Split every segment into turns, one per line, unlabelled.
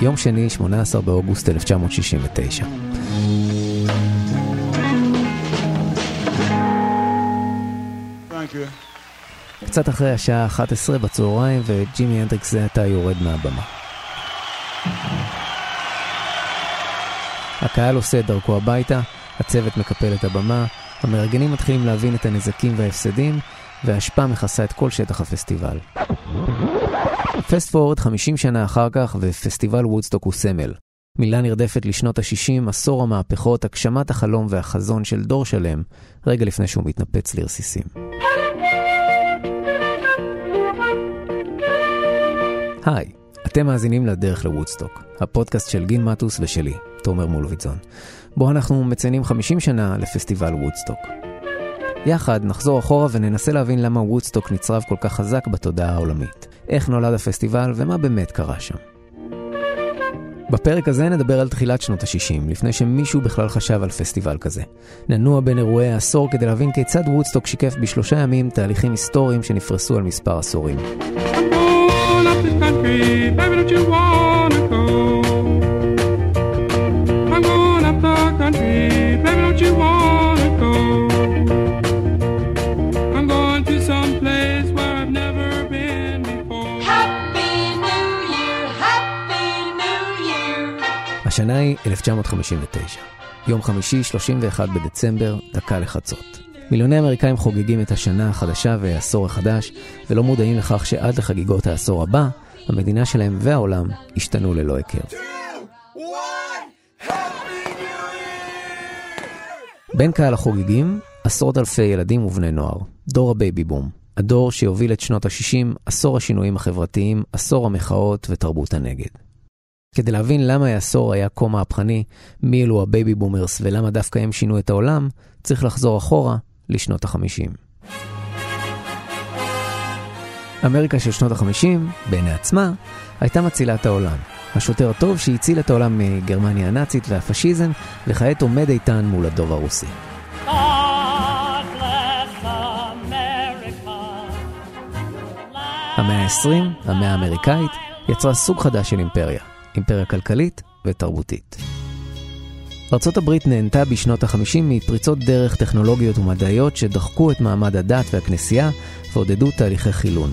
יום שני, 18 באוגוסט 1969. קצת אחרי השעה 11 בצהריים וג'ימי הנדריקס זה עתה יורד מהבמה. הקהל עושה את דרכו הביתה, הצוות מקפל את הבמה, המארגנים מתחילים להבין את הנזקים וההפסדים, והאשפה מכסה את כל שטח הפסטיבל. fast forward 50 שנה אחר כך, ופסטיבל וודסטוק הוא סמל. מילה נרדפת לשנות ה-60, עשור המהפכות, הגשמת החלום והחזון של דור שלם, רגע לפני שהוא מתנפץ לרסיסים. היי, אתם מאזינים לדרך לוודסטוק, הפודקאסט של גין מטוס ושלי, תומר מולביטזון, בו אנחנו מציינים 50 שנה לפסטיבל וודסטוק. יחד נחזור אחורה וננסה להבין למה וודסטוק נצרב כל כך חזק בתודעה העולמית. איך נולד הפסטיבל ומה באמת קרה שם. בפרק הזה נדבר על תחילת שנות ה-60, לפני שמישהו בכלל חשב על פסטיבל כזה. ננוע בין אירועי העשור כדי להבין כיצד וודסטוק שיקף בשלושה ימים תהליכים היסטוריים שנפרסו על מספר עשורים. השנה היא 1959. יום חמישי, 31 בדצמבר, דקה לחצות. מיליוני אמריקאים חוגגים את השנה החדשה והעשור החדש, ולא מודעים לכך שעד לחגיגות העשור הבא, המדינה שלהם והעולם ישתנו ללא היכר. בין קהל החוגגים, עשרות אלפי ילדים ובני נוער, דור הבייבי בום, הדור שיוביל את שנות ה-60, עשור השינויים החברתיים, עשור המחאות ותרבות הנגד. כדי להבין למה העשור היה כה מהפכני, מי אלו ה baby boomers ולמה דווקא הם שינו את העולם, צריך לחזור אחורה לשנות ה-50. אמריקה של שנות ה-50, בעיני עצמה, הייתה מצילה את העולם. השוטר הטוב שהציל את העולם מגרמניה הנאצית והפשיזם, וכעת עומד איתן מול הדוב הרוסי. המאה ה-20, המאה האמריקאית, יצרה סוג חדש של אימפריה. אימפריה כלכלית ותרבותית. הברית נהנתה בשנות ה-50 מפריצות דרך טכנולוגיות ומדעיות שדחקו את מעמד הדת והכנסייה ועודדו תהליכי חילון.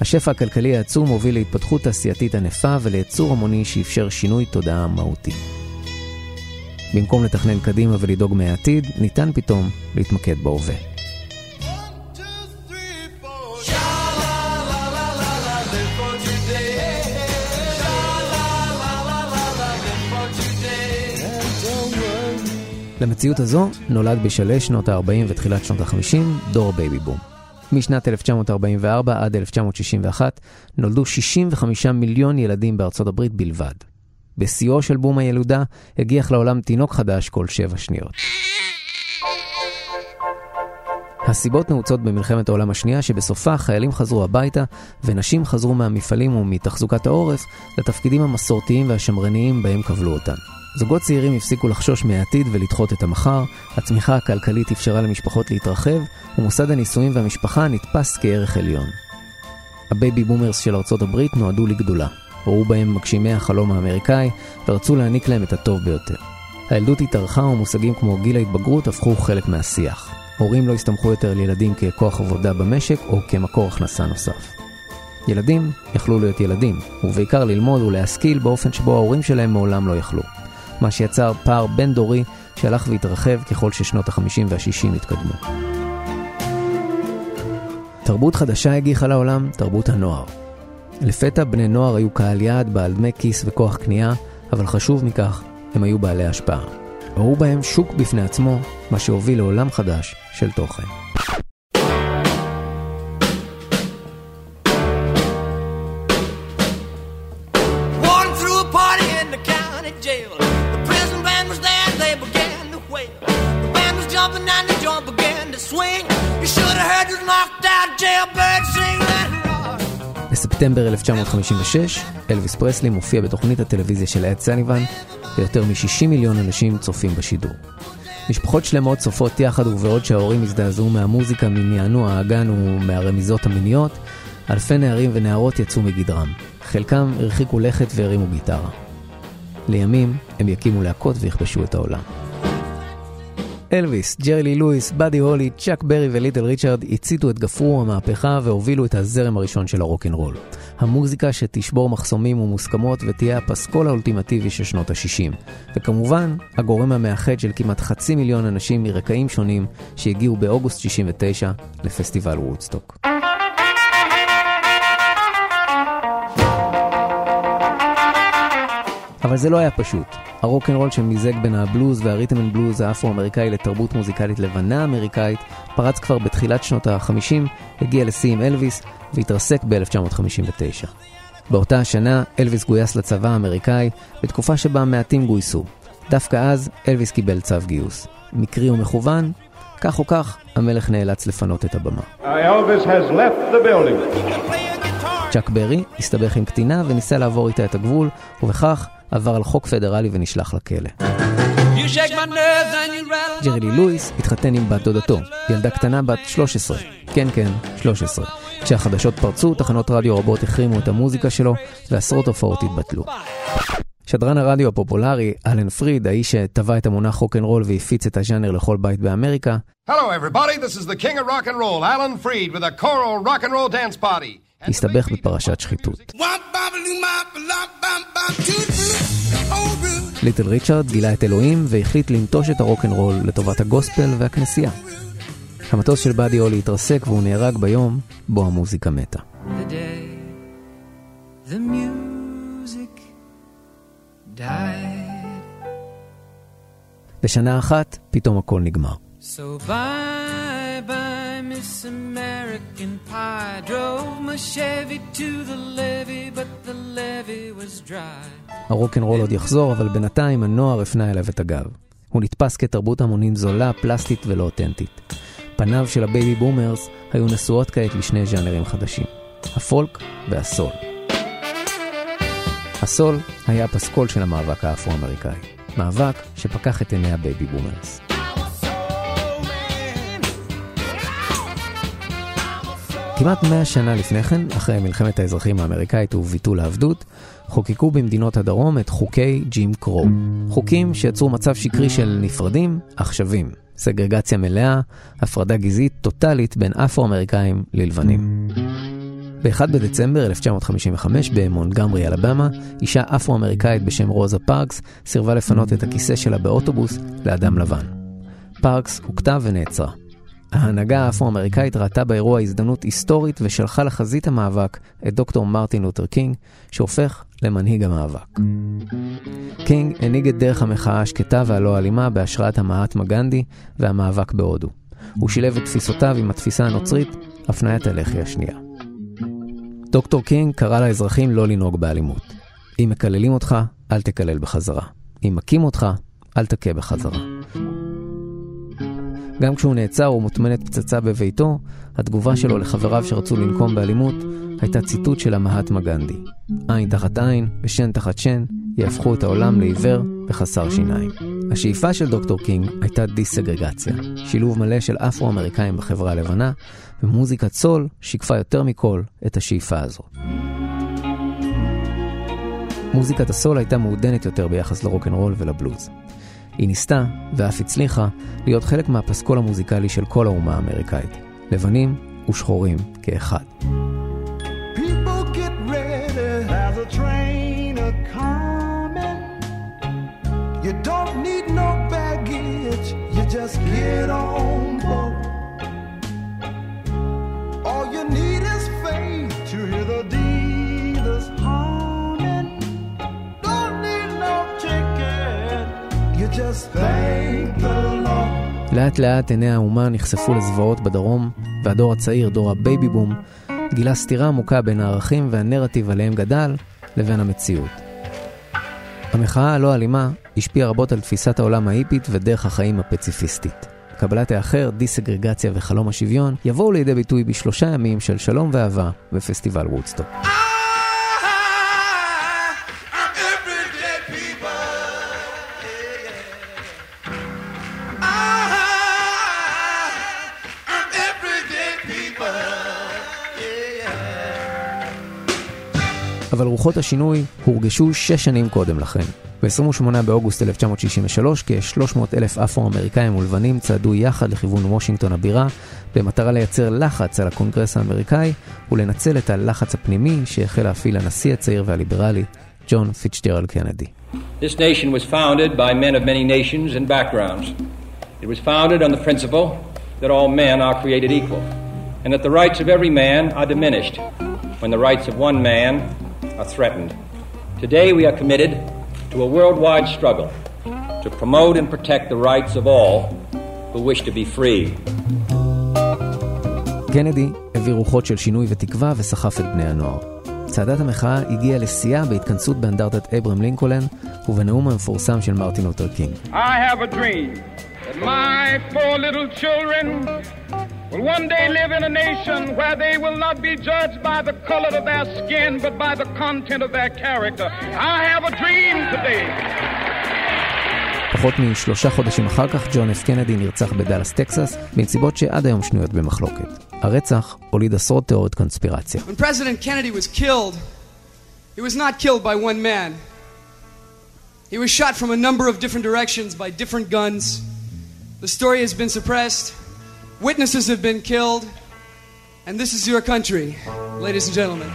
השפע הכלכלי העצום הוביל להתפתחות תעשייתית ענפה וליצור המוני שאפשר שינוי תודעה מהותי. במקום לתכנן קדימה ולדאוג מהעתיד, ניתן פתאום להתמקד בהווה. למציאות הזו נולד בשלהי שנות ה-40 ותחילת שנות ה-50 דור בייבי בום. משנת 1944 עד 1961 נולדו 65 מיליון ילדים בארצות הברית בלבד. בשיאו של בום הילודה הגיח לעולם תינוק חדש כל שבע שניות. הסיבות נעוצות במלחמת העולם השנייה שבסופה חיילים חזרו הביתה ונשים חזרו מהמפעלים ומתחזוקת העורף לתפקידים המסורתיים והשמרניים בהם כבלו אותן. זוגות צעירים הפסיקו לחשוש מהעתיד ולדחות את המחר, הצמיחה הכלכלית אפשרה למשפחות להתרחב, ומוסד הנישואים והמשפחה נתפס כערך עליון. ה baby boomers של ארצות הברית נועדו לגדולה. ראו בהם מגשימי החלום האמריקאי, ורצו להעניק להם את הטוב ביותר. הילדות התארכה ומושגים כמו גיל ההתבגרות הפכו חלק מהשיח. הורים לא הסתמכו יותר על ילדים ככוח עבודה במשק או כמקור הכנסה נוסף. ילדים יכלו להיות ילדים, ובעיקר ללמוד ולהשכיל באופן שבו ההורים שלהם מעולם לא יכלו. מה שיצר פער בין-דורי שהלך והתרחב ככל ששנות ה-50 וה-60 התקדמו. תרבות חדשה הגיחה לעולם, תרבות הנוער. לפתע בני נוער היו קהל יעד בעל דמי כיס וכוח קנייה, אבל חשוב מכך, הם היו בעלי השפעה. ראו בהם שוק בפני עצמו, מה שהוביל לעולם חדש של תוכן. בספטמבר 1956, אלוויס פרסלי מופיע בתוכנית הטלוויזיה של אד סליבן, ויותר מ-60 מיליון אנשים צופים בשידור. משפחות שלמות צופות יחד ובעוד שההורים הזדעזעו מהמוזיקה, מנענוע האגן ומהרמיזות המיניות, אלפי נערים ונערות יצאו מגדרם. חלקם הרחיקו לכת והרימו גיטרה. לימים הם יקימו להקות ויכבשו את העולם. אלוויס, ג'רי לי לואיס, באדי הולי, צ'אק ברי וליטל ריצ'רד הציתו את גפרור המהפכה והובילו את הזרם הראשון של הרוקנרול. המוזיקה שתשבור מחסומים ומוסכמות ותהיה הפסקול האולטימטיבי של שנות ה-60. וכמובן, הגורם המאחד של כמעט חצי מיליון אנשים מרקעים שונים שהגיעו באוגוסט 69 לפסטיבל וודסטוק. אבל זה לא היה פשוט. הרוקנרול שמיזג בין הבלוז והריתם אנד בלוז האפרו-אמריקאי לתרבות מוזיקלית לבנה אמריקאית, פרץ כבר בתחילת שנות ה-50, הגיע לשיא עם אלוויס והתרסק ב-1959. באותה השנה אלוויס גויס לצבא האמריקאי, בתקופה שבה מעטים גויסו. דווקא אז אלוויס קיבל צו גיוס. מקרי ומכוון, כך או כך, המלך נאלץ לפנות את הבמה. צ'אק ברי הסתבך עם קטינה וניסה לעבור איתה את הגבול, ובכך עבר על חוק פדרלי ונשלח לכלא. ג'רי לי לואיס התחתן עם בת דודתו, ילדה קטנה בת 13. כן, כן, 13. כשהחדשות פרצו, תחנות רדיו רבות החרימו את המוזיקה שלו, ועשרות הופעות התבטלו. שדרן הרדיו הפופולרי, אלן פריד, האיש שטבע את המונח רוקנרול והפיץ את הז'אנר לכל בית באמריקה. הסתבך בפרשת שחיתות. ליטל ריצ'רד גילה את אלוהים והחליט לנטוש את הרוקנרול לטובת הגוספל והכנסייה. המטוס של באדי הולי התרסק והוא נהרג ביום בו המוזיקה מתה. בשנה אחת פתאום הכל נגמר. So bye Miss American Pie Drove my Chevy to the levee but the levee was dry הרוקנרול עוד יחזור אבל בינתיים הנוער הפנה אליו את הגב. הוא נתפס כתרבות המונים זולה, פלסטית ולא אותנטית. פניו של הבייבי בומרס היו נשואות כעת לשני ז'אנרים חדשים, הפולק והסול. הסול היה הפסקול של המאבק האפרו-אמריקאי, מאבק שפקח את עיני הבייבי בומרס. כמעט מאה שנה לפני כן, אחרי מלחמת האזרחים האמריקאית וביטול העבדות, חוקקו במדינות הדרום את חוקי ג'ים קרו. חוקים שיצרו מצב שקרי של נפרדים, אך שווים. סגרגציה מלאה, הפרדה גזעית טוטאלית בין אפרו-אמריקאים ללבנים. ב-1 בדצמבר 1955 במונגמרי, אלבמה, אישה אפרו-אמריקאית בשם רוזה פארקס סירבה לפנות את הכיסא שלה באוטובוס לאדם לבן. פארקס הוכתה ונעצרה. ההנהגה האפרו-אמריקאית ראתה באירוע הזדמנות היסטורית ושלחה לחזית המאבק את דוקטור מרטין לותר קינג, שהופך למנהיג המאבק. קינג הנהיג את דרך המחאה השקטה והלא אלימה בהשראת המהטמה גנדי והמאבק בהודו. הוא שילב את תפיסותיו עם התפיסה הנוצרית, הפניית הלחי השנייה. דוקטור קינג קרא לאזרחים לא לנהוג באלימות. אם מקללים אותך, אל תקלל בחזרה. אם מכים אותך, אל תכה בחזרה. גם כשהוא נעצר ומוטמנת פצצה בביתו, התגובה שלו לחבריו שרצו לנקום באלימות הייתה ציטוט של המהטמה גנדי. עין תחת עין ושן תחת שן יהפכו את העולם לעיוור וחסר שיניים. השאיפה של דוקטור קינג הייתה דיסגרגציה, שילוב מלא של אפרו-אמריקאים בחברה הלבנה, ומוזיקת סול שיקפה יותר מכל את השאיפה הזאת. מוזיקת הסול הייתה מעודנת יותר ביחס לרוקנרול ולבלוז. היא ניסתה, ואף הצליחה, להיות חלק מהפסקול המוזיקלי של כל האומה האמריקאית. לבנים ושחורים כאחד. just get on לאט לאט עיני האומה נחשפו לזוועות בדרום, והדור הצעיר, דור הבייבי בום, גילה סתירה עמוקה בין הערכים והנרטיב עליהם גדל, לבין המציאות. המחאה הלא אלימה השפיעה רבות על תפיסת העולם ההיפית ודרך החיים הפציפיסטית. קבלת האחר, דה-סגרגציה וחלום השוויון, יבואו לידי ביטוי בשלושה ימים של שלום ואהבה בפסטיבל וודסטוק. אבל רוחות השינוי הורגשו שש שנים קודם לכן. ב-28 באוגוסט 1963, כ-300 אלף אפרו-אמריקאים ולבנים צעדו יחד לכיוון וושינגטון הבירה, במטרה לייצר לחץ על הקונגרס האמריקאי ולנצל את הלחץ הפנימי שהחל להפעיל הנשיא הצעיר והליברלי, ג'ון פיצג'רלד קנדי.
This nation was founded by men of many nations and backgrounds. It was founded on the principle that all men are created equal, and that the rights of every man are diminished when the rights of one man are threatened. Today we are committed to a worldwide struggle to promote and protect the rights of all who wish to be free.
קנדי הביא רוחות של שינוי ותקווה וסחף את בני הנוער. צעדת המחאה הגיעה לשיאה בהתכנסות באנדרטת אברהם לינקולן ובנאום המפורסם של מרטין לותר קינג.
I have a dream that my four little children will one day live in a nation where they will not be judged by the color of their skin but by the content of their character. I have a dream today.
פחות משלושה חודשים אחר כך, ג'ון אף קנדי נרצח בדאלאס, טקסס, בנסיבות שעד היום שנויות במחלוקת. הרצח הוליד עשרות תיאוריות קונספירציה.
When President Kennedy was killed, he was not killed by one man. He was shot from a number of different directions by different guns. The story has been suppressed. Witnesses have been killed. And this is your country, ladies and gentlemen.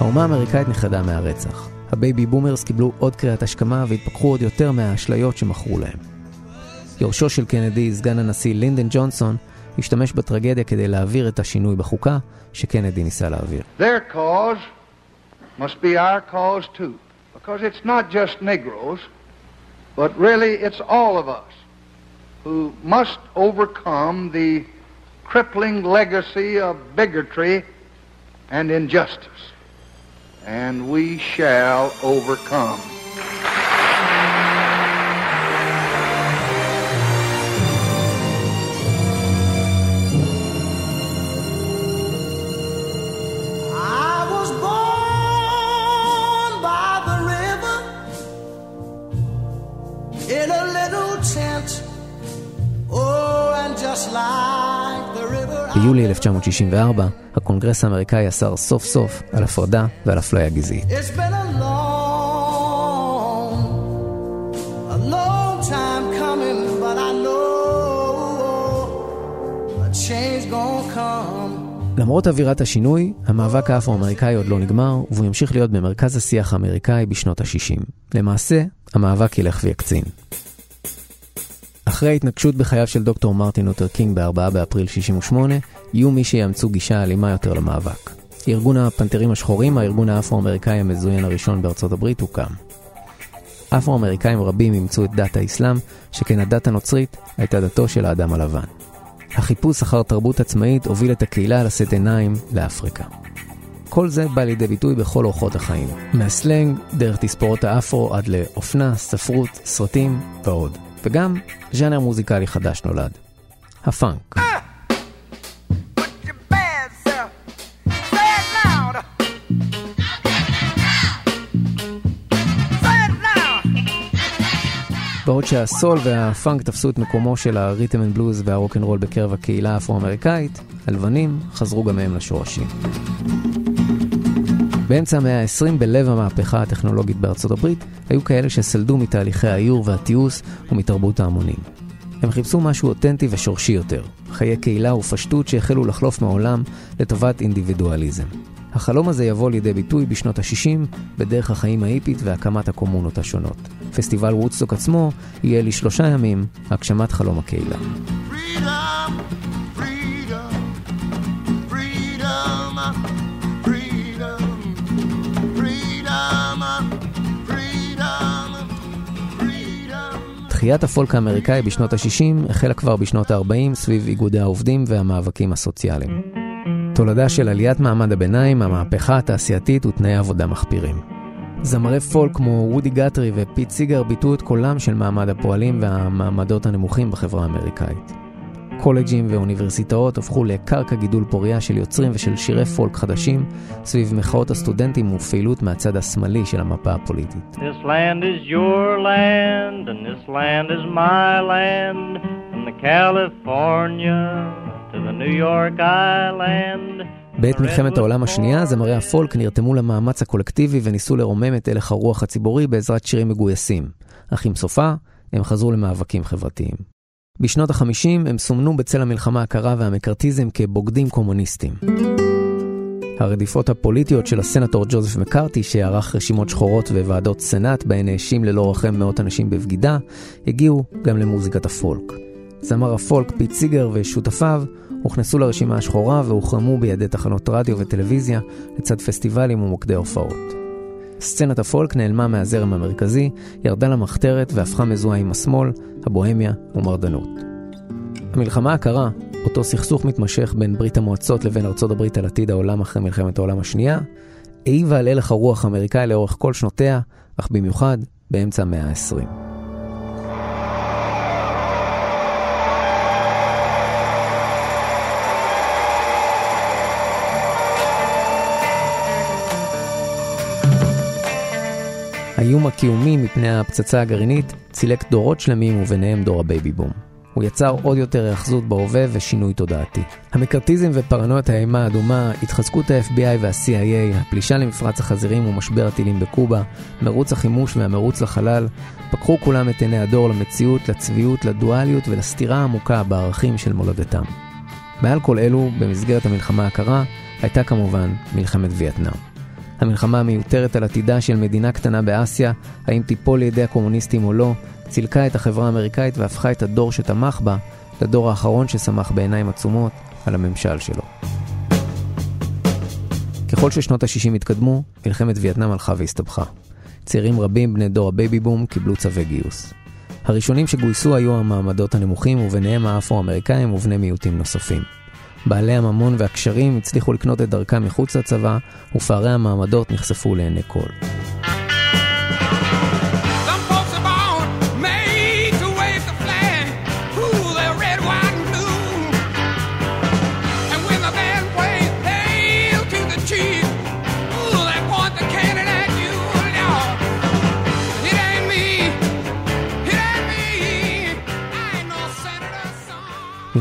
האומה האמריקאית נחרדה מהרצח. הבייבי בומרס קיבלו עוד קריאת השכמה והתפכחו עוד יותר מהאשליות שמכרו להם. יורשו של קנדי, סגן הנשיא לינדן ג'ונסון, השתמש בטרגדיה כדי להעביר את השינוי בחוקה שקנדי ניסה להעביר.
Their cause must be our cause too, because it's not just Negroes, but really it's all of us who must overcome the crippling legacy of bigotry and injustice. And we shall overcome.
ביולי 1964, הקונגרס האמריקאי אסר סוף סוף על הפרדה ועל אפליה גזעית. למרות אווירת השינוי, המאבק האפרו-אמריקאי עוד לא נגמר, והוא ימשיך להיות במרכז השיח האמריקאי בשנות ה-60. למעשה, המאבק ילך ויקצין. אחרי ההתנקשות בחייו של דוקטור מרטין לותר קינג ב-4 באפריל 68, יהיו מי שיאמצו גישה אלימה יותר למאבק. ארגון הפנתרים השחורים, הארגון האפרו-אמריקאי המזוין הראשון בארצות הברית, הוקם. אפרו-אמריקאים רבים אימצו את דת האסלאם, שכן הדת הנוצרית הייתה דתו של האדם הלבן. החיפוש אחר תרבות עצמאית הוביל את הקהילה לשאת עיניים לאפריקה. כל זה בא לידי ביטוי בכל אורחות החיים. מהסלנג, דרך תספורות האפרו עד לאופנה, ספרות, סרטים ועוד. וגם ז'אנר מוזיקלי חדש נולד. הפאנק.
Loud.
בעוד שהסול והפאנק תפסו את מקומו של הריתם אנד בלוז והרוקנרול בקרב הקהילה האפרו-אמריקאית, הלבנים חזרו גם הם לשורשים. באמצע המאה ה-20, בלב המהפכה הטכנולוגית בארצות הברית, היו כאלה שסלדו מתהליכי העיור והתיעוש ומתרבות ההמונים. הם חיפשו משהו אותנטי ושורשי יותר, חיי קהילה ופשטות שהחלו לחלוף מהעולם לטובת אינדיבידואליזם. החלום הזה יבוא לידי ביטוי בשנות ה-60 בדרך החיים ההיפית והקמת הקומונות השונות. פסטיבל וודסטוק עצמו יהיה לשלושה ימים הגשמת חלום הקהילה.
Freedom,
תחיית הפולק האמריקאי בשנות ה-60 החלה כבר בשנות ה-40 סביב איגודי העובדים והמאבקים הסוציאליים. תולדה של עליית מעמד הביניים, המהפכה התעשייתית ותנאי עבודה מחפירים. זמרי פולק כמו וודי גאת'רי ופיט סיגר ביטאו את קולם של מעמד הפועלים והמעמדות הנמוכים בחברה האמריקאית. קולג'ים ואוניברסיטאות הפכו לקרקע גידול פוריה של יוצרים ושל שירי פולק חדשים סביב מחאות הסטודנטים ופעילות מהצד השמאלי של המפה הפוליטית. This land is your land and this land is my land from the California to the New York Island בעת מלחמת העולם השנייה, זמרי הפולק נרתמו למאמץ הקולקטיבי וניסו לרומם את הלך הרוח הציבורי בעזרת שירים מגויסים. אך עם סופה, הם חזרו למאבקים חברתיים. בשנות ה-50 הם סומנו בצל המלחמה הקרה והמקארתיזם כבוגדים קומוניסטים. הרדיפות הפוליטיות של הסנטור ג'וזף מקארתי, שערך רשימות שחורות וועדות סנאט בהן האשים ללא רחם מאות אנשים בבגידה, הגיעו גם למוזיקת הפולק. זמר הפולק פיט סיגר ושותפיו הוכנסו לרשימה השחורה והוחרמו בידי תחנות רדיו וטלוויזיה לצד פסטיבלים ומוקדי הופעות. סצנת הפולק נעלמה מהזרם המרכזי, ירדה למחתרת והפכה מזוהה עם השמאל, הבוהמיה ומרדנות. המלחמה הקרה, אותו סכסוך מתמשך בין ברית המועצות לבין ארצות הברית על עתיד העולם אחרי מלחמת העולם השנייה, העיבה על הלך הרוח האמריקאי לאורך כל שנותיה, אך במיוחד באמצע המאה ה-20. האיום הקיומי מפני הפצצה הגרעינית צילק דורות שלמים וביניהם דור הבייבי בום. הוא יצר עוד יותר היאחזות בהווה ושינוי תודעתי. המקארתיזם ופרנויית האימה האדומה, התחזקות ה-FBI וה-CIA, הפלישה למפרץ החזירים ומשבר הטילים בקובה, מרוץ החימוש והמרוץ לחלל, פקחו כולם את עיני הדור למציאות, לצביעות, לדואליות ולסתירה העמוקה בערכים של מולדתם. מעל כל אלו, במסגרת המלחמה הקרה, הייתה כמובן מלחמת וייטנאם. המלחמה המיותרת על עתידה של מדינה קטנה באסיה, האם תיפול לידי הקומוניסטים או לא, צילקה את החברה האמריקאית והפכה את הדור שתמך בה לדור האחרון שסמך בעיניים עצומות על הממשל שלו. ככל ששנות ה-60 התקדמו, מלחמת וייטנאם הלכה והסתבכה. צעירים רבים בני דור הבייבי בום קיבלו צווי גיוס. הראשונים שגויסו היו המעמדות הנמוכים וביניהם האפרו-אמריקאים ובני מיעוטים נוספים. בעלי הממון והקשרים הצליחו לקנות את דרכם מחוץ לצבא, ופערי המעמדות נחשפו לעיני כל.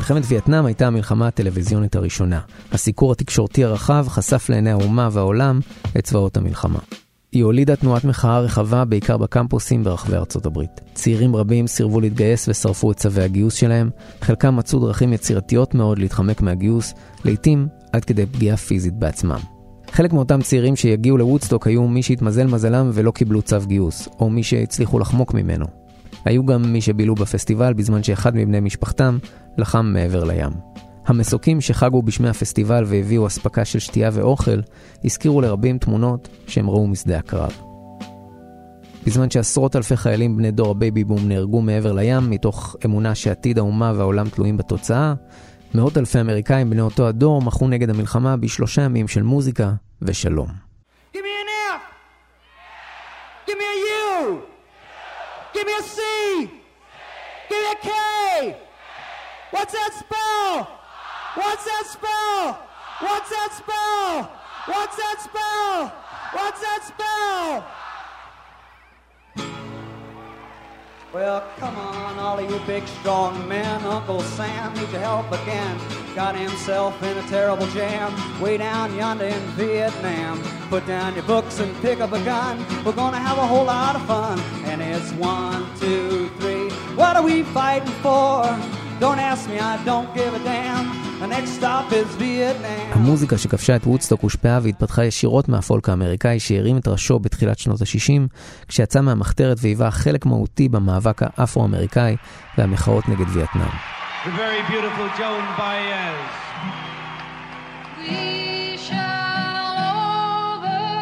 מלחמת וייטנאם הייתה המלחמה הטלוויזיונית הראשונה. הסיקור התקשורתי הרחב חשף לעיני האומה והעולם את צבאות המלחמה. היא הולידה תנועת מחאה רחבה בעיקר בקמפוסים ברחבי ארצות הברית. צעירים רבים סירבו להתגייס ושרפו את צווי הגיוס שלהם, חלקם מצאו דרכים יצירתיות מאוד להתחמק מהגיוס, לעיתים עד כדי פגיעה פיזית בעצמם. חלק מאותם צעירים שיגיעו לוודסטוק היו מי שהתמזל מזלם ולא קיבלו צו גיוס, או מי שהצליחו לחמוק ממנו. היו גם מי שבילו בפסטיבל בזמן שאחד מבני משפחתם לחם מעבר לים. המסוקים שחגו בשמי הפסטיבל והביאו אספקה של שתייה ואוכל, הזכירו לרבים תמונות שהם ראו משדה הקרב. בזמן שעשרות אלפי חיילים בני דור הבייבי בום נהרגו מעבר לים, מתוך אמונה שעתיד האומה והעולם תלויים בתוצאה, מאות אלפי אמריקאים בני אותו הדור מחו נגד המלחמה בשלושה ימים של מוזיקה ושלום. Give me an F! Give me a U! Give me a C! Give me a K! What's that spell? What's that spell? What's that spell? What's that spell? What's that spell? Well, come on, all of you big strong men. Uncle Sam needs your help again. Got himself in a terrible jam way down yonder in Vietnam. Put down your books and pick up a gun. We're gonna have a whole lot of fun. And it's one, two, three. What are we fighting for? Don't ask me, I don't give a damn. המוזיקה שכבשה את וודסטוק הושפעה והתפתחה ישירות מהפולק האמריקאי שהרים את ראשו בתחילת שנות ה-60, כשיצא מהמחתרת והיווה חלק מהותי במאבק האפרו-אמריקאי והמחאות נגד וייטנאם. the very beautiful Joan Baez. We shall overcome.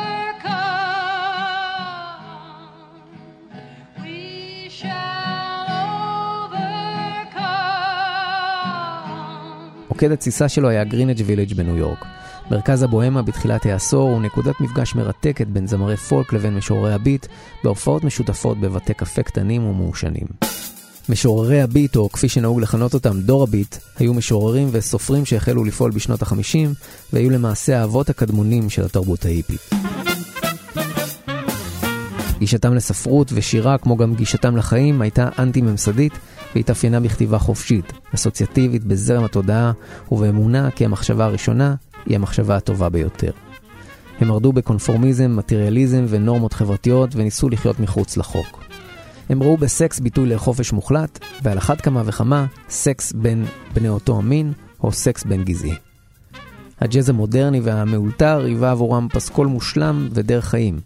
We shall overcome. מוקד התסיסה שלו היה גרינג' וילג' בניו יורק. מרכז הבוהמה בתחילת העשור הוא נקודת מפגש מרתקת בין זמרי פולק לבין משוררי הביט, בהופעות משותפות בבתי קפה קטנים ומעושנים. משוררי הביט, או כפי שנהוג לכנות אותם, דור הביט, היו משוררים וסופרים שהחלו לפעול בשנות ה-50, והיו למעשה האבות הקדמונים של התרבות ההיפית. גישתם לספרות ושירה, כמו גם גישתם לחיים, הייתה אנטי-ממסדית והתאפיינה בכתיבה חופשית, אסוציאטיבית בזרם התודעה, ובאמונה כי המחשבה הראשונה היא המחשבה הטובה ביותר. הם מרדו בקונפורמיזם, מטריאליזם ונורמות חברתיות וניסו לחיות מחוץ לחוק. הם ראו בסקס ביטוי לחופש מוחלט, ועל אחת כמה וכמה, סקס בין בני אותו המין, או סקס בין גזעי. הג'אז המודרני והמאולתר היווה עבורם פסקול מושלם ודרך חיים,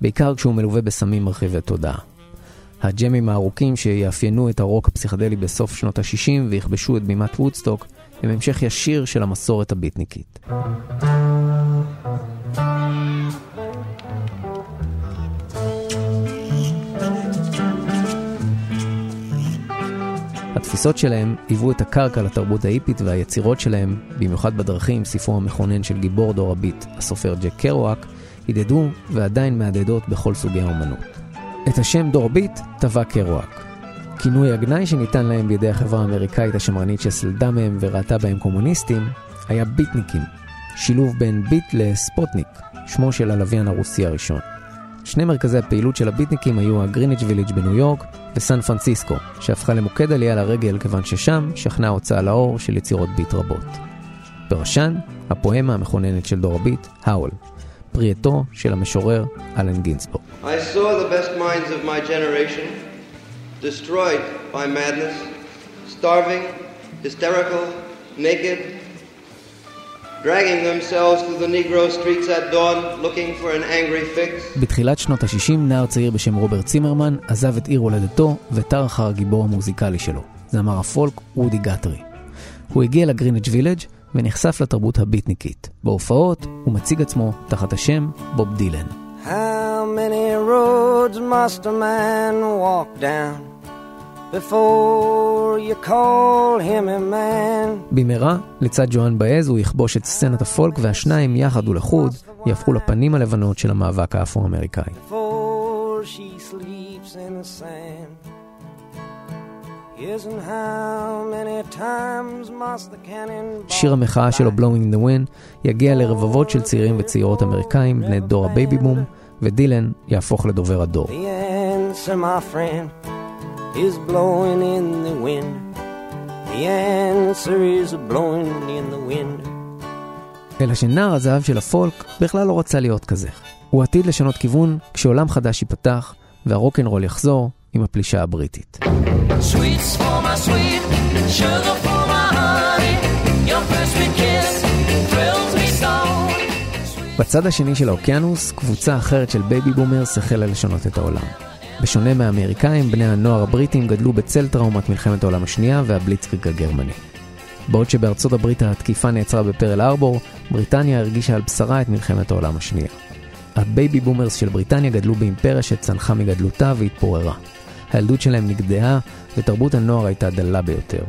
בעיקר כשהוא מלווה בסמים מרחיבי תודעה. הג'מים הארוכים שיאפיינו את הרוק הפסיכדלי בסוף שנות ה-60 ויכבשו את בימת וודסטוק, הם המשך ישיר של המסורת הביטניקית. התפיסות שלהם היוו את הקרקע לתרבות ההיפית והיצירות שלהם, במיוחד בדרכים, ספרו המכונן של גיבור דור הביט, הסופר ג'ק קרואק, הדהדו ועדיין מהדהדות בכל סוגי האומנות. את השם דור ביט טבע קרואק. כינוי הגנאי שניתן להם בידי החברה האמריקאית השמרנית שסלדה מהם וראתה בהם קומוניסטים, היה ביטניקים, שילוב בין ביט לספוטניק, שמו של הלוויין הרוסי הראשון. שני מרכזי הפעילות של הביטניקים היו הגריניץ' ויליג' בניו יורק וסן פרנסיסקו, שהפכה למוקד עלייה לרגל כיוון ששם שכנה הוצאה לאור של יצירות ביט רבות. בראשן, הפואמה המכוננת של דור הביט, האול, פרי עטו של המשורר אלן גינסבורג.
I saw the best minds of my generation destroyed by madness, starving, hysterical, naked, dragging themselves through the Negro streets at dawn looking for an angry fix.
בתחילת שנות ה-60 נער צעיר בשם רוברט צימרמן עזב את עיר הולדתו ותר אחר הגיבור המוזיקלי שלו, זמר הפולק וודי גטרי. הוא הגיע לגריניג' וילג' ונחשף לתרבות הביטניקית. בהופעות הוא מציג עצמו תחת השם בוב דילן.
How many roads must a man walk down before you call him a man?
במהרה, לצד ג'ואן באז הוא יכבוש את סצנת הפולק והשניים יחד ולחוד יהפכו לפנים הלבנות של המאבק האפרו-אמריקאי. שיר המחאה שלו, Blowing in the Wind, יגיע לרבבות של צעירים וצעירות אמריקאים, בני דור הבייבי בום, ודילן יהפוך לדובר הדור.
The answer, is blowing in the wind. The answer is blowing in the wind.
אלא שנער הזהב של הפולק בכלל לא רצה להיות כזה. הוא עתיד לשנות כיוון כשעולם חדש ייפתח והרוקנרול יחזור עם הפלישה הבריטית.
Sweets for my sweet, sugar for my honey. Your first sweet kiss thrills me so.
בצד השני של האוקיינוס, קבוצה אחרת של baby boomers החלה לשנות את העולם. בשונה מהאמריקאים, בני הנוער הבריטים גדלו בצל טראומת מלחמת העולם השנייה והבליצקריג הגרמני. בעוד שבארצות הברית התקיפה נעצרה בפרל הרבור, בריטניה הרגישה על בשרה את מלחמת העולם השנייה. ה baby boomers של בריטניה גדלו באימפריה שצנחה מגדלותה והתפוררה. הילדות שלהם נגדעה, ותרבות הנוער הייתה דלה ביותר.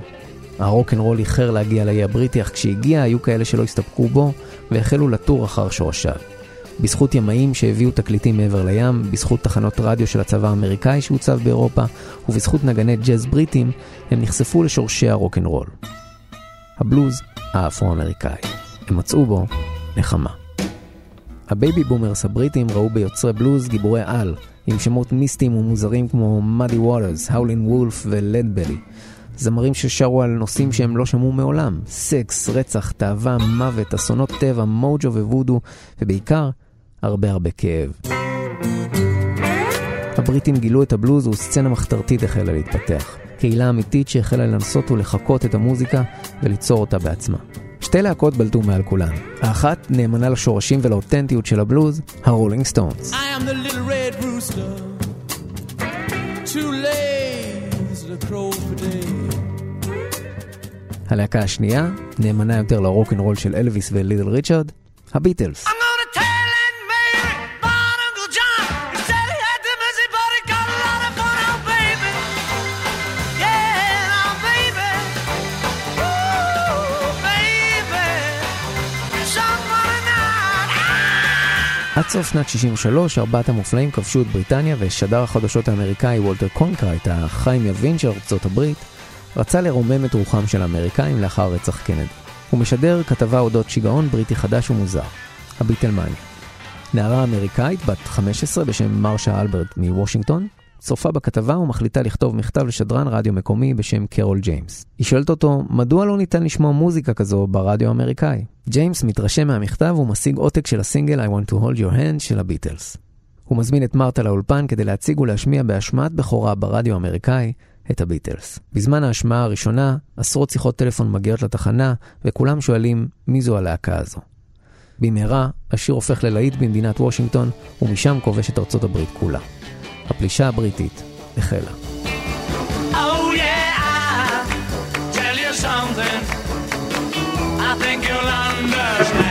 הרוקנרול איחר להגיע לאי הבריטי, אך כשהגיע היו כאלה שלא הסתפקו בו, והחלו לתור אחר שורשיו. בזכות ימאים שהביאו תקליטים מעבר לים, בזכות תחנות רדיו של הצבא האמריקאי שהוצב באירופה, ובזכות נגני ג'אז בריטים, הם נחשפו לשורשי הרוקנרול. הבלוז האפרו-אמריקאי. הם מצאו בו נחמה. ה baby boomers הבריטים ראו ביוצרי בלוז גיבורי על, עם שמות מיסטיים ומוזרים כמו מאדי ווטרס, האולין וולף ולדבלי. זמרים ששרו על נושאים שהם לא שמעו מעולם, סקס, רצח, תאווה, מוות, אסונות טבע, מוג'ו ווודו, ובעיקר, הרבה הרבה כאב. הבריטים גילו את הבלוז וסצנה מחתרתית החלה להתפתח. קהילה אמיתית שהחלה לנסות ולחקות את המוזיקה וליצור אותה בעצמה. שתי להקות בלטו מעל כולן. האחת נאמנה לשורשים ולאותנטיות של הבלוז, הרולינג סטונס.
The. Too lazy to crow for day.
הלהקה השנייה, נאמנה יותר לרוקנרול של אלוויס וליטל ריצ'רד, הביטלס. עד סוף שנת 63, ארבעת המופלאים כבשו את בריטניה ושדר החדשות האמריקאי וולטר קרונקייט, החיים יבין של ארצות הברית, רצה לרומם את רוחם של האמריקאים לאחר רצח קנדי. הוא משדר כתבה אודות שיגעון בריטי חדש ומוזר, הביטלמניה. נערה אמריקאית בת 15 בשם מרשה אלברט מוושינגטון, צופה בכתבה ומחליטה לכתוב מכתב לשדרן רדיו מקומי בשם קרול ג'יימס. היא שואלת אותו, מדוע לא ניתן לשמוע מוזיקה כזו ברדיו האמריקאי? ג'יימס מתרשם מהמכתב ומשיג עותק של הסינגל I want to hold your hand של הביטלס. הוא מזמין את מרתה לאולפן כדי להציג ולהשמיע בהשמעת בכורה ברדיו האמריקאי את הביטלס. בזמן ההשמעה הראשונה, עשרות שיחות טלפון מגיעות לתחנה, וכולם שואלים מי זו הלהקה הזו. במהרה, השיר הופך ללהיט במדינת וושינגטון, ומשם כובש את ארצות הברית כולה. הפלישה הבריטית החלה.
Oh yeah. I think understand.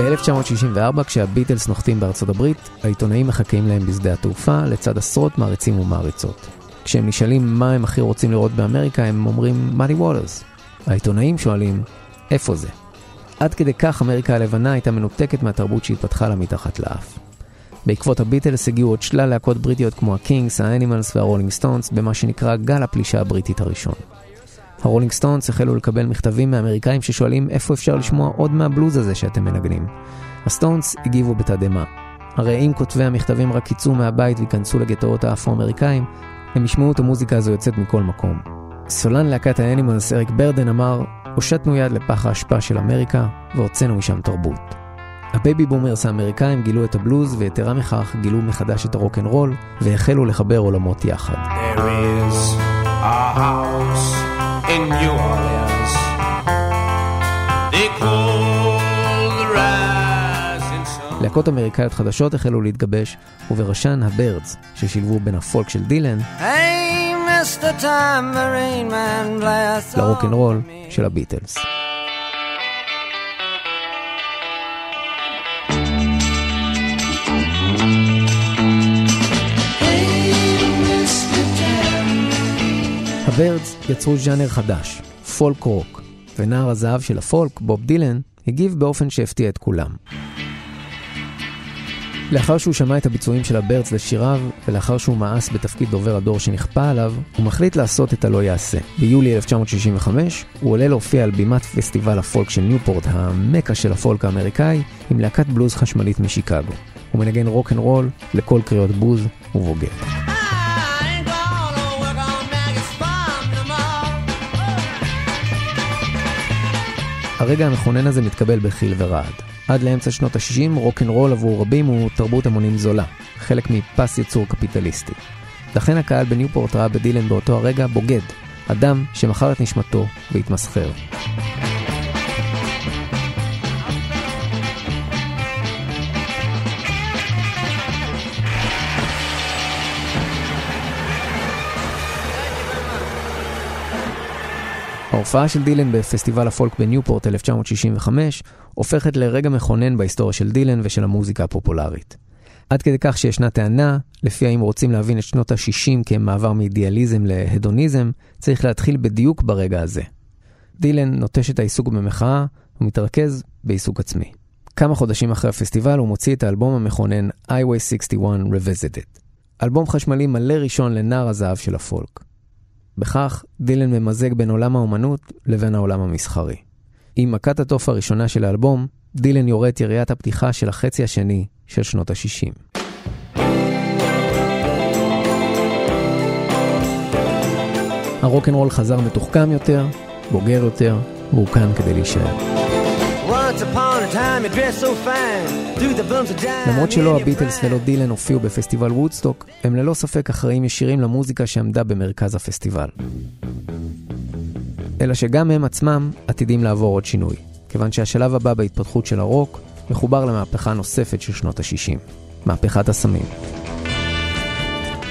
ב-1964, כשהביטלס נוחתים בארצות הברית, העיתונאים מחכים להם בשדה התעופה, לצד עשרות מעריצים ומעריצות. כשהם נשאלים מה הם הכי רוצים לראות באמריקה, הם אומרים מאדי ווטרס. העיתונאים שואלים, איפה זה? עד כדי כך אמריקה הלבנה הייתה מנותקת מהתרבות שהתפתחה לה מתחת לאף. בעקבות הביטלס הגיעו עוד שלל להקות בריטיות כמו הקינקס, האנימלס והרולינג סטונס, במה שנקרא גל הפלישה הבריטית הראשון. הרולינג סטונס החלו לקבל מכתבים מאמריקאים ששואלים איפה אפשר לשמוע עוד מהבלוז הזה שאתם מנגנים. הסטונס הגיבו בתדהמה. הרי אם כותבי המכתבים רק יצאו מהבית וייכנסו לגטאות האפרו-אמריקאים, הם ישמעו את המוזיקה הזו יוצאת מכל מקום. סולן להקת האנימלס אריק ברדן אמר, הושטנו יד לפח האשפה של אמריקה והוצאנו משם תרבות. ה baby boomers האמריקאים גילו את הבלוז ויתרה מכך גילו מחדש את הרוקנרול והחלו לחבר עולמות יחד.
There is a house in New Orleans. They call the rising sun.
להקות אמריקאיות חדשות החלו להתגבש, ובראשן הבירדס, ששילבו בין הפולק של דילן לרוקנרול של הביטלס. הבירדס יצרו ז'אנר חדש, פולק רוק, ונער הזהב של הפולק, בוב דילן, הגיב באופן שהפתיע את כולם. לאחר שהוא שמע את הביצועים של הבירדס לשיריו, ולאחר שהוא מאס בתפקיד דובר הדור שנכפה עליו, הוא מחליט לעשות את הלא יעשה. ביולי 1965, הוא עולה להופיע על בימת פסטיבל הפולק של ניופורט, המכה של הפולק האמריקאי, עם להקת בלוז חשמלית משיקגו. הוא מנגן רוק אנד רול לקול קריאות בוז ובוגד. הרגע המכונן הזה מתקבל בחיל ורעד. עד לאמצע שנות ה-60 רוקנרול עבור רבים הוא תרבות המונים זולה, חלק מפס ייצור קפיטליסטי. לכן הקהל בניופורט ראה בדילן באותו הרגע בוגד, אדם שמכר את נשמתו והתמסחר. ההופעה של דילן בפסטיבל הפולק בניופורט 1965 הופכת לרגע מכונן בהיסטוריה של דילן ושל המוזיקה הפופולרית. עד כדי כך שישנה טענה, לפיה אם רוצים להבין את שנות ה-60 כמעבר מאידיאליזם להדוניזם, צריך להתחיל בדיוק ברגע הזה. דילן נוטש את העיסוק במחאה ומתרכז בעיסוק עצמי. כמה חודשים אחרי הפסטיבל הוא מוציא את האלבום המכונן Highway 61 Revisited. אלבום חשמלי מלא ראשון לנער הזהב של הפולק. בכך דילן ממזג בין עולם האומנות לבין העולם המסחרי. עם מכת התוף הראשונה של האלבום, דילן יורה את יריית הפתיחה של החצי השני של שנות ה-60. הרוקנרול חזר מתוחכם יותר, בוגר יותר, והוא כאן כדי להישאר. למרות שלא הביטלס. ולא דילן הופיעו בפסטיבל וודסטוק, הם ללא ספק אחראים ישירים למוזיקה שעמדה במרכז הפסטיבל. אלא שגם הם עצמם עתידים לעבור עוד שינוי, כיוון שהשלב הבא בהתפתחות של הרוק מחובר למהפכה נוספת של שנות ה-60, מהפכת הסמים.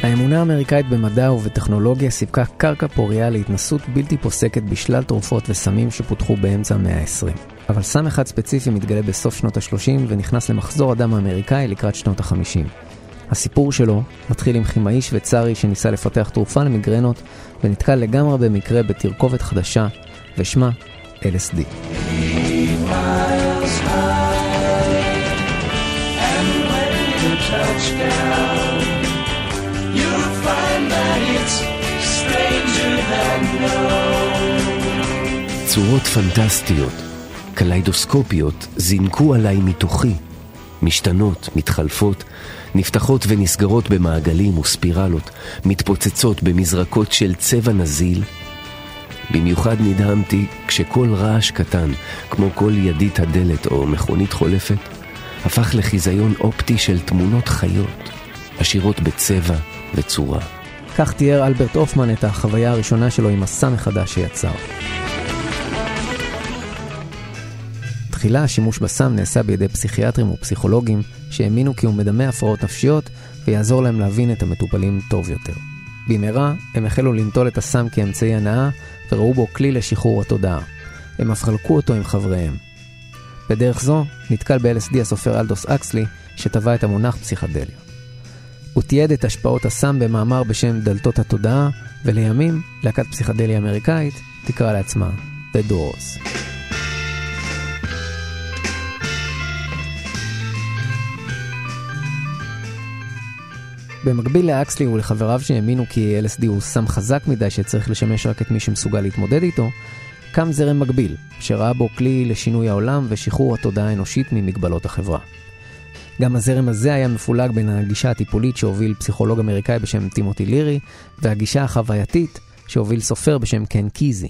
האמונה האמריקאית במדע ובטכנולוגיה סיפקה קרקע פוריה להתנסות בלתי פוסקת בשלל תרופות וסמים שפותחו באמצע המאה ה-20. אבל סם אחד ספציפי מתגלה בסוף שנות ה-30 ונכנס למחזור הדם האמריקאי לקראת שנות ה-50. הסיפור שלו מתחיל עם כימאי שוויצרי שניסה לפתח תרופה למיגרנות ונתקל לגמרי במקרה בתרכובת חדשה ושמה LSD.
צורות פנטסטיות, קליידוסקופיות, זינקו עליי מתוכי. משתנות, מתחלפות, נפתחות ונסגרות במעגלים וספירלות, מתפוצצות במזרקות של צבע נזיל. במיוחד נדהמתי כשכל רעש קטן, כמו כל ידית הדלת או מכונית חולפת, הפך לחיזיון אופטי של תמונות חיות, עשירות בצבע וצורה.
כך תיאר אלברט הופמן את החוויה הראשונה שלו עם הסם החדש שיצר. תחילה השימוש בסם נעשה בידי פסיכיאטרים ופסיכולוגים שהאמינו כי הוא מדמה הפרעות נפשיות ויעזור להם להבין את המטופלים טוב יותר. במהרה הם החלו לנטול את הסם כאמצעי הנאה וראו בו כלי לשחרור התודעה. הם אף חלקו אותו עם חבריהם. בדרך זו נתקל ב-LSD הסופר אלדוס אקסלי שטבע את המונח פסיכדליה. הוא תיעד את השפעות הסם במאמר בשם דלתות התודעה, ולימים להקת פסיכדליה אמריקאית תקרא לעצמה The Doors. במקביל לאקסלי ולחבריו שהאמינו כי LSD הוא סם חזק מדי שצריך לשמש רק את מי שמסוגל להתמודד איתו, קם זרם מקביל, שראה בו כלי לשינוי העולם ושחרור התודעה האנושית ממגבלות החברה. גם הזרם הזה היה מפולג בין הגישה הטיפולית שהוביל פסיכולוג אמריקאי בשם טימותי לירי, והגישה החווייתית שהוביל סופר בשם קן קיזי.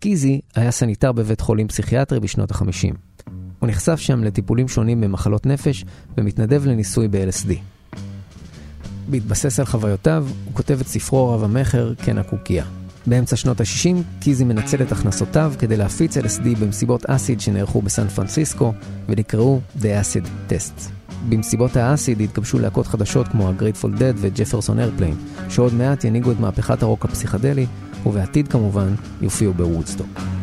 קיזי היה סניטר בבית חולים פסיכיאטרי בשנות ה-50. הוא נחשף שם לטיפולים שונים במחלות נפש ומתנדב לניסוי ב-LSD. בהתבסס על חוויותיו, הוא כותב את ספרו רב המכר, קן הקוקייה. באמצע שנות ה-60, קיזי מנצל את הכנסותיו כדי להפיץ LSD במסיבות acid שנערכו בסן פרנסיסקו ונקראו The Acid Tests. במסיבות האסיד התגבשו להקות חדשות כמו ה-Grateful Dead ו-Jefferson Airplane, שעוד מעט ינהיגו את מהפכת הרוק הפסיכדלי, ובעתיד כמובן יופיעו בוודסטוק.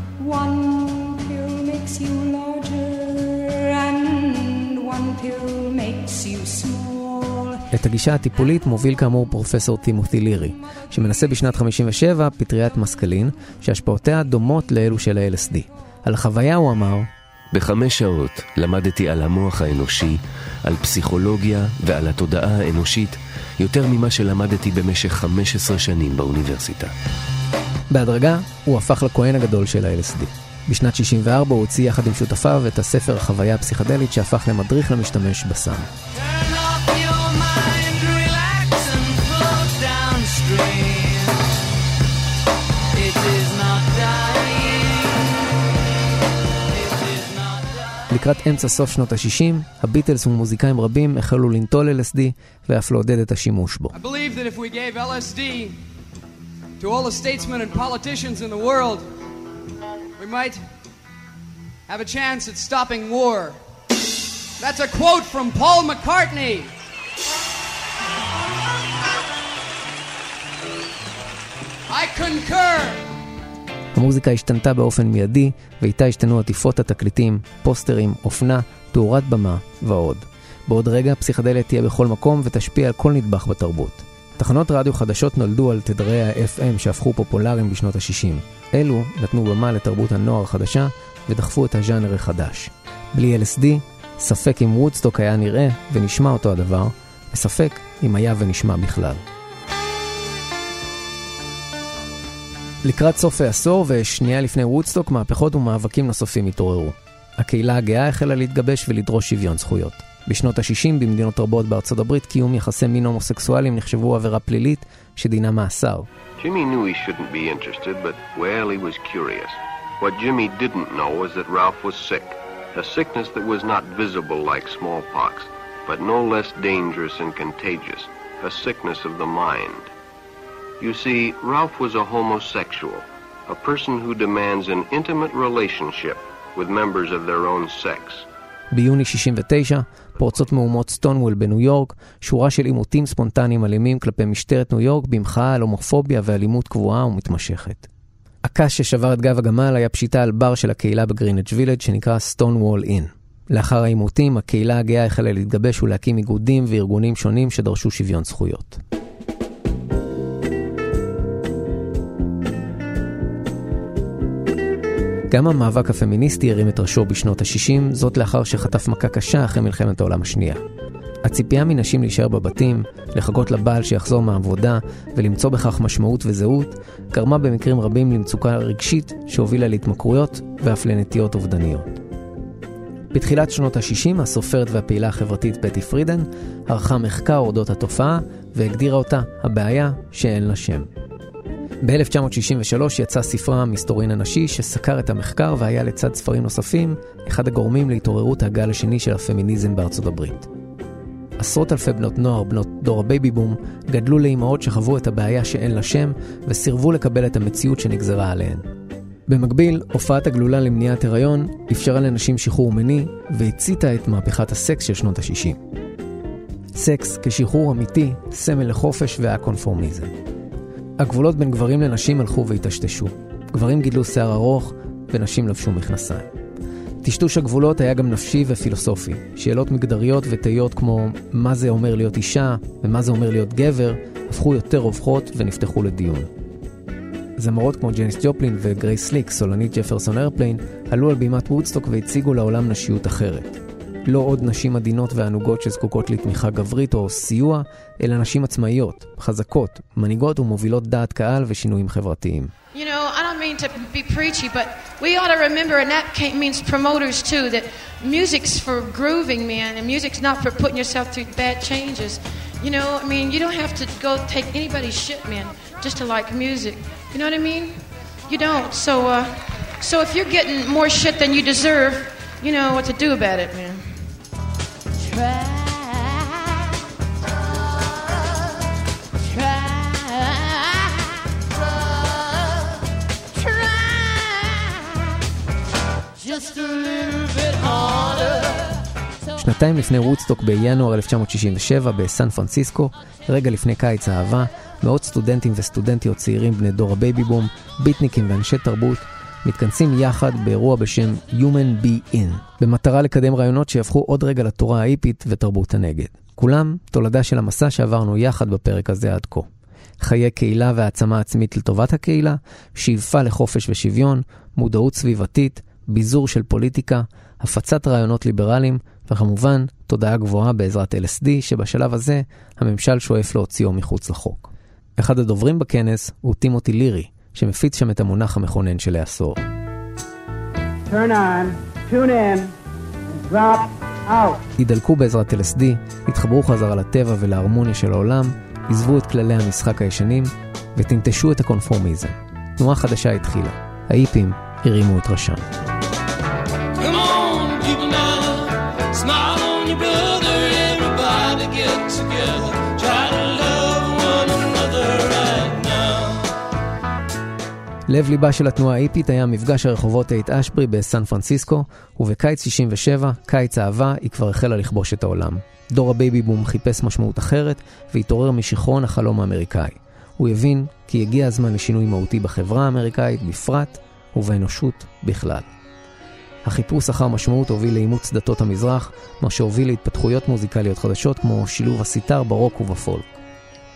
את הגישה הטיפולית מוביל כאמור פרופסור טימותי לירי, שמנסה בשנת 57 פטריית מסקלין, שהשפעותיה דומות לאלו של ה-LSD. על החוויה הוא אמר,
בחמש שעות למדתי על המוח האנושי, על פסיכולוגיה ועל התודעה האנושית, יותר ממה שלמדתי במשך 15 שנים באוניברסיטה.
בהדרגה הוא הפך לכהן הגדול של ה-LSD. בשנת 64 הוא הוציא יחד עם שותפיו את הספר החוויה הפסיכדלית שהפך למדריך למשתמש בסם. לקראת אמצע סוף שנות ה-60, הביטלס ומוזיקאים רבים החלו לנטול LSD ואף לעודד את השימוש בו.
To all the statesmen and politicians in the world, we might have a chance at stopping war. That's a quote from Paul McCartney. I concur.
המוזיקה השתנתה באופן מיידי, ואיתה השתנו עטיפות התקליטים, פוסטרים, אופנה, תאורת במה ועוד. בעוד רגע פסיכדליה תהיה בכל מקום ותשפיע על כל נדבך בתרבות. תחנות רדיו חדשות נולדו על תדרי ה-FM שהפכו פופולריים בשנות ה-60. אלו נתנו במה לתרבות הנוער החדשה ודחפו את הז'אנר החדש. בלי LSD, ספק אם וודסטוק היה נראה ונשמע אותו הדבר, וספק אם היה ונשמע בכלל. לקראת סוף העשור ושנייה לפני וודסטוק, מהפכות ומאבקים נוספים התעוררו. הקהילה הגאה החלה להתגבש ולדרוש שוויון זכויות. בשנות ה-60 במדינות רבות בארצות הברית קיום יחסי מין הומוסקסואלים נחשבו עבירה פלילית שדינה מאסר.
Jimmy knew he shouldn't be interested, but, well, he was curious. What Jimmy didn't know was that Ralph was sick. A sickness that was not visible like smallpox, but no less dangerous and contagious. A sickness of the mind. You see, Ralph was a homosexual, a person who demands an intimate relationship with members of their own sex.
ביוני 69 פורצות מהומות סטונוול בניו יורק, שורה של עימותים ספונטניים אלימים כלפי משטרת ניו יורק במחאה על הומופוביה ואלימות קבועה ומתמשכת. הקש ששבר את גב הגמל היה פשיטה על בר של הקהילה בגריניץ' וילג' שנקרא סטונוול אין. לאחר העימותים, הקהילה הגאה החלה להתגבש ולהקים איגודים וארגונים שונים שדרשו שוויון זכויות. גם המאבק הפמיניסטי הרים את ראשו בשנות ה-60, זאת לאחר שחטף מכה קשה אחרי מלחמת העולם השנייה. הציפייה מנשים להישאר בבתים, לחכות לבעל שיחזור מהעבודה ולמצוא בכך משמעות וזהות, גרמה במקרים רבים למצוקה רגשית שהובילה להתמכרויות ואף לנטיות אובדניות. בתחילת שנות ה-60 הסופרת והפעילה החברתית בטי פרידן ערכה מחקר אודות התופעה והגדירה אותה הבעיה שאין לה שם. ב-1963 יצא ספרה המסתורין הנשי שסקר את המחקר והיה לצד ספרים נוספים אחד הגורמים להתעוררות הגל השני של הפמיניזם בארצות הברית. עשרות אלפי בנות נוער, בנות דור הבייבי בום, גדלו לאימהות שחוו את הבעיה שאין לה שם וסירבו לקבל את המציאות שנגזרה עליהן. במקביל, הופעת הגלולה למניעת הריון אפשרה לנשים שחרור מיני והציתה את מהפכת הסקס של שנות ה-60. סקס כשחרור אמיתי, סמל לחופש והקונפורמיזם. הגבולות בין גברים לנשים הלכו והיטשטשו. גברים גידלו שיער ארוך ונשים לבשו מכנסיים. טשטוש הגבולות היה גם נפשי ופילוסופי. שאלות מגדריות ותהיות כמו מה זה אומר להיות אישה ומה זה אומר להיות גבר הפכו יותר רווחות ונפתחו לדיון. זמרות כמו ג'ניס ג'ופלין וגרייס סליק, סולנית ג'פרסון איירפליין, עלו על בימת וודסטוק והציגו לעולם נשיות אחרת. לא עוד נשים עדינות וענוגות שזקוקות לתמיכה גברית או סיוע, אלא נשים עצמאיות, חזקות, מנהיגות ומובילות דעת קהל ושינויים חברתיים.
You know, I don't mean to be preachy, but we ought to remember, and that means promoters too, that music's for grooving, man, and music's not for putting yourself through bad changes. You know, I mean, you don't have to go take anybody's shit, man, just to like music. You know what I mean? You don't. So, uh, so if you're getting more shit than you deserve, you know what to do about it, man.
שנתיים לפני וודסטוק בינואר 1967 בסן פרנסיסקו, רגע לפני קיץ האהבה, מאות סטודנטים וסטודנטיות צעירים בני דור הבייבי בום, ביטניקים ואנשי תרבות, מתכנסים יחד באירוע בשם Human Be In, במטרה לקדם רעיונות שיהפכו עוד רגע לתורה ההיפית ותרבות הנגד. כולם תולדה של המסע שעברנו יחד בפרק הזה עד כה. חיי קהילה והעצמה עצמית לטובת הקהילה, שאיפה לחופש ושוויון, מודעות סביבתית, ביזור של פוליטיקה, הפצת רעיונות ליברליים, וכמובן, תודעה גבוהה בעזרת LSD, שבשלב הזה הממשל שואף להוציאו מחוץ לחוק. אחד הדוברים בכנס הוא טימותי לירי, שמפיץ שם את המונח המכונן של העשור.
Turn on, tune in, drop out.
הידלקו בעזרת LSD, התחברו חזרה לטבע ולהרמוניה של העולם, עזבו את כללי המשחק הישנים ונטשו את הקונפורמיזם. תנועה חדשה התחילה. ההיפים הרימו את ראשם. לב ליבה של התנועה ההיפית היה מפגש הרחובות הייט אשברי בסן פרנסיסקו, ובקיץ 67, קיץ האהבה, היא כבר החלה לכבוש את העולם. דור הבייבי בום חיפש משמעות אחרת, והתעורר משיכרון החלום האמריקאי. הוא הבין כי הגיע הזמן לשינוי מהותי בחברה האמריקאית בפרט, ובאנושות בכלל. החיפוש אחר משמעות הוביל לאימוץ דתות המזרח, מה שהוביל להתפתחויות מוזיקליות חדשות כמו שילוב הסיטר ברוק ובפולק.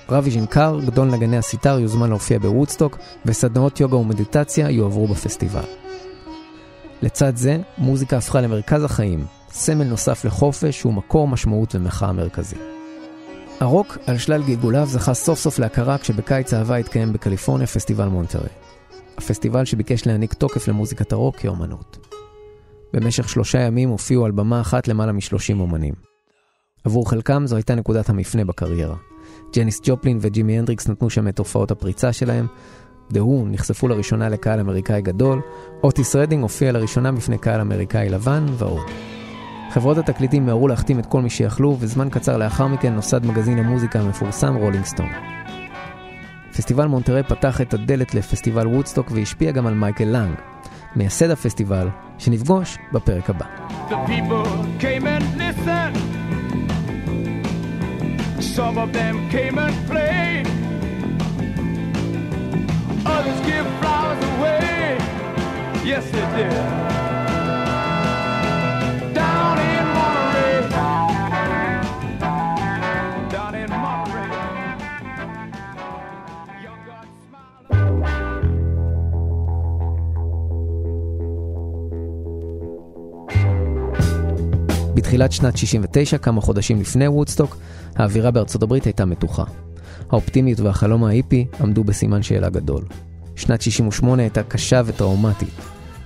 רבי ז'ינקר, גדול נגני הסיטר, יוזמן להופיע בוודסטוק, וסדנאות יוגה ומדיטציה יועברו בפסטיבל. לצד זה, מוזיקה הפכה למרכז החיים, סמל נוסף לחופש ומקור משמעות ומחאה מרכזי. הרוק, על שלל גלגוליו, זכה סוף סוף להכרה כשבקיץ האהבה התקיים בקליפורניה פסטיבל מונטרי. הפסטיבל שביקש להעניק תוקף למוזיקת הרוק כאומנות. במשך שלושה ימים הופיעו על במה אחת למעלה מ-30 אומנים. עבור חלקם זו הייתה נקודת המפנה בקריירה. ג'ניס ג'ופלין וג'ימי הנדריקס נתנו שם את הופעות הפריצה שלהם, The Who נחשפו לראשונה לקהל אמריקאי גדול, אוטיס רדינג הופיע לראשונה בפני קהל אמריקאי לבן ועוד. חברות התקליטים מיהרו להחתים את כל מי שיכלו, וזמן קצר לאחר מכן נוסד מגזין המוזיקה המפורסם רולינג סטון. פסטיבל מונטרי פתח את הדלת לפסטיבל וודסטוק והשפיע גם על מייקל לנג, מייסד הפסטיבל, שנפגוש בפרק הבא.
The Some of them came and played. Others give flowers away. Yes, they did.
בתחילת שנת 69, כמה חודשים לפני וודסטוק, האווירה בארצות הברית הייתה מתוחה. האופטימיות והחלום ההיפי עמדו בסימן שאלה גדול. שנת 68 הייתה קשה וטראומטית.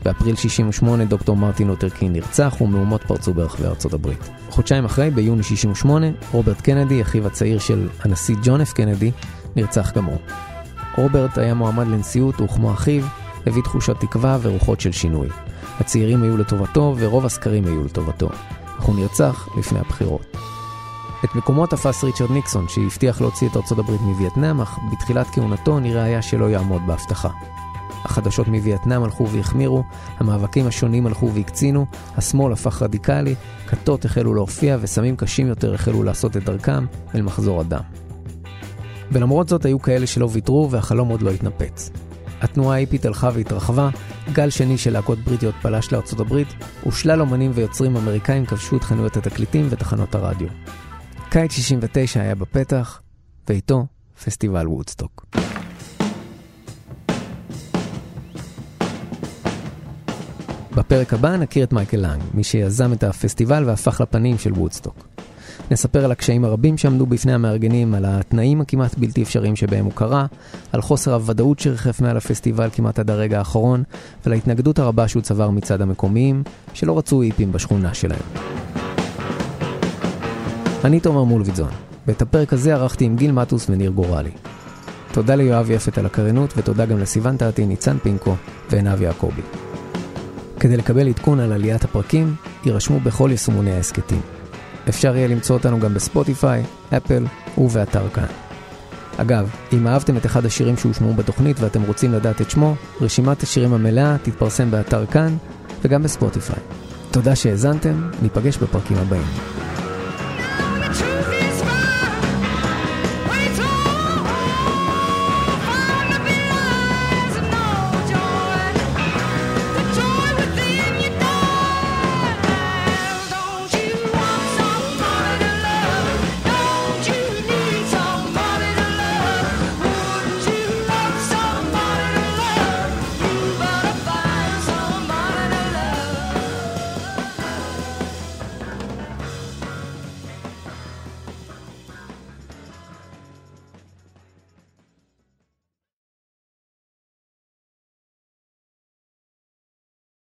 באפריל 68 דוקטור מרטין לותר קינג נרצח ומהומות פרצו ברחבי ארצות הברית. חודשיים אחרי, ביוני 68, רוברט קנדי, אחיו הצעיר של הנשיא ג'ון אף קנדי, נרצח גם הוא. רוברט היה מועמד לנשיאות וכמו אחיו, הביא תחושות תקווה ורוחות של שינוי. הצעירים היו לטובתו ורוב הסקרים היו לטובתו. אך הוא נרצח לפני הבחירות. את מקומו תפס ריצ'רד ניקסון, שהבטיח להוציא את ארצות הברית מווייטנאם, אך בתחילת כהונתו נראה היה שלא יעמוד בהבטחה. החדשות מווייטנאם הלכו והחמירו, המאבקים השונים הלכו והקצינו, השמאל הפך רדיקלי, כתות החלו להופיע וסמים קשים יותר החלו לעשות את דרכם אל מחזור הדם. ולמרות זאת היו כאלה שלא ויתרו והחלום עוד לא התנפץ. התנועה ההיפית הלכה והתרחבה, גל שני של להקות בריטיות פלש לארצות הברית, ושלל אומנים ויוצרים אמריקאים כבשו את חנויות התקליטים ותחנות הרדיו. קיץ 69 היה בפתח, ואיתו פסטיבל וודסטוק. בפרק הבא נכיר את מייקל לנג, מי שיזם את הפסטיבל והפך לפנים של וודסטוק. נספר על הקשיים הרבים שעמדו בפני המארגנים, על התנאים הכמעט בלתי אפשריים שבהם הוא קרה, על חוסר הוודאות שריחף מעל הפסטיבל כמעט עד הרגע האחרון, ועל ההתנגדות הרבה שהוא צבר מצד המקומיים, שלא רצו איפים בשכונה שלהם. אני תומר מולביטזון, ואת הפרק הזה ערכתי עם גיל מטוס וניר גורלי. תודה ליואב יפת על הקריינות, ותודה גם לסיון תעתי, ניצן פינקו ועינב יעקבי. כדי לקבל עדכון על עליית הפרקים, יירשמו בכל יישומוני ההסכתים. אפשר יהיה למצוא אותנו גם בספוטיפיי, אפל ובאתר כאן. אגב, אם אהבתם את אחד השירים שהושמעו בתוכנית ואתם רוצים לדעת את שמו, רשימת השירים המלאה תתפרסם באתר כאן וגם בספוטיפיי. תודה שהאזנתם, ניפגש בפרקים הבאים.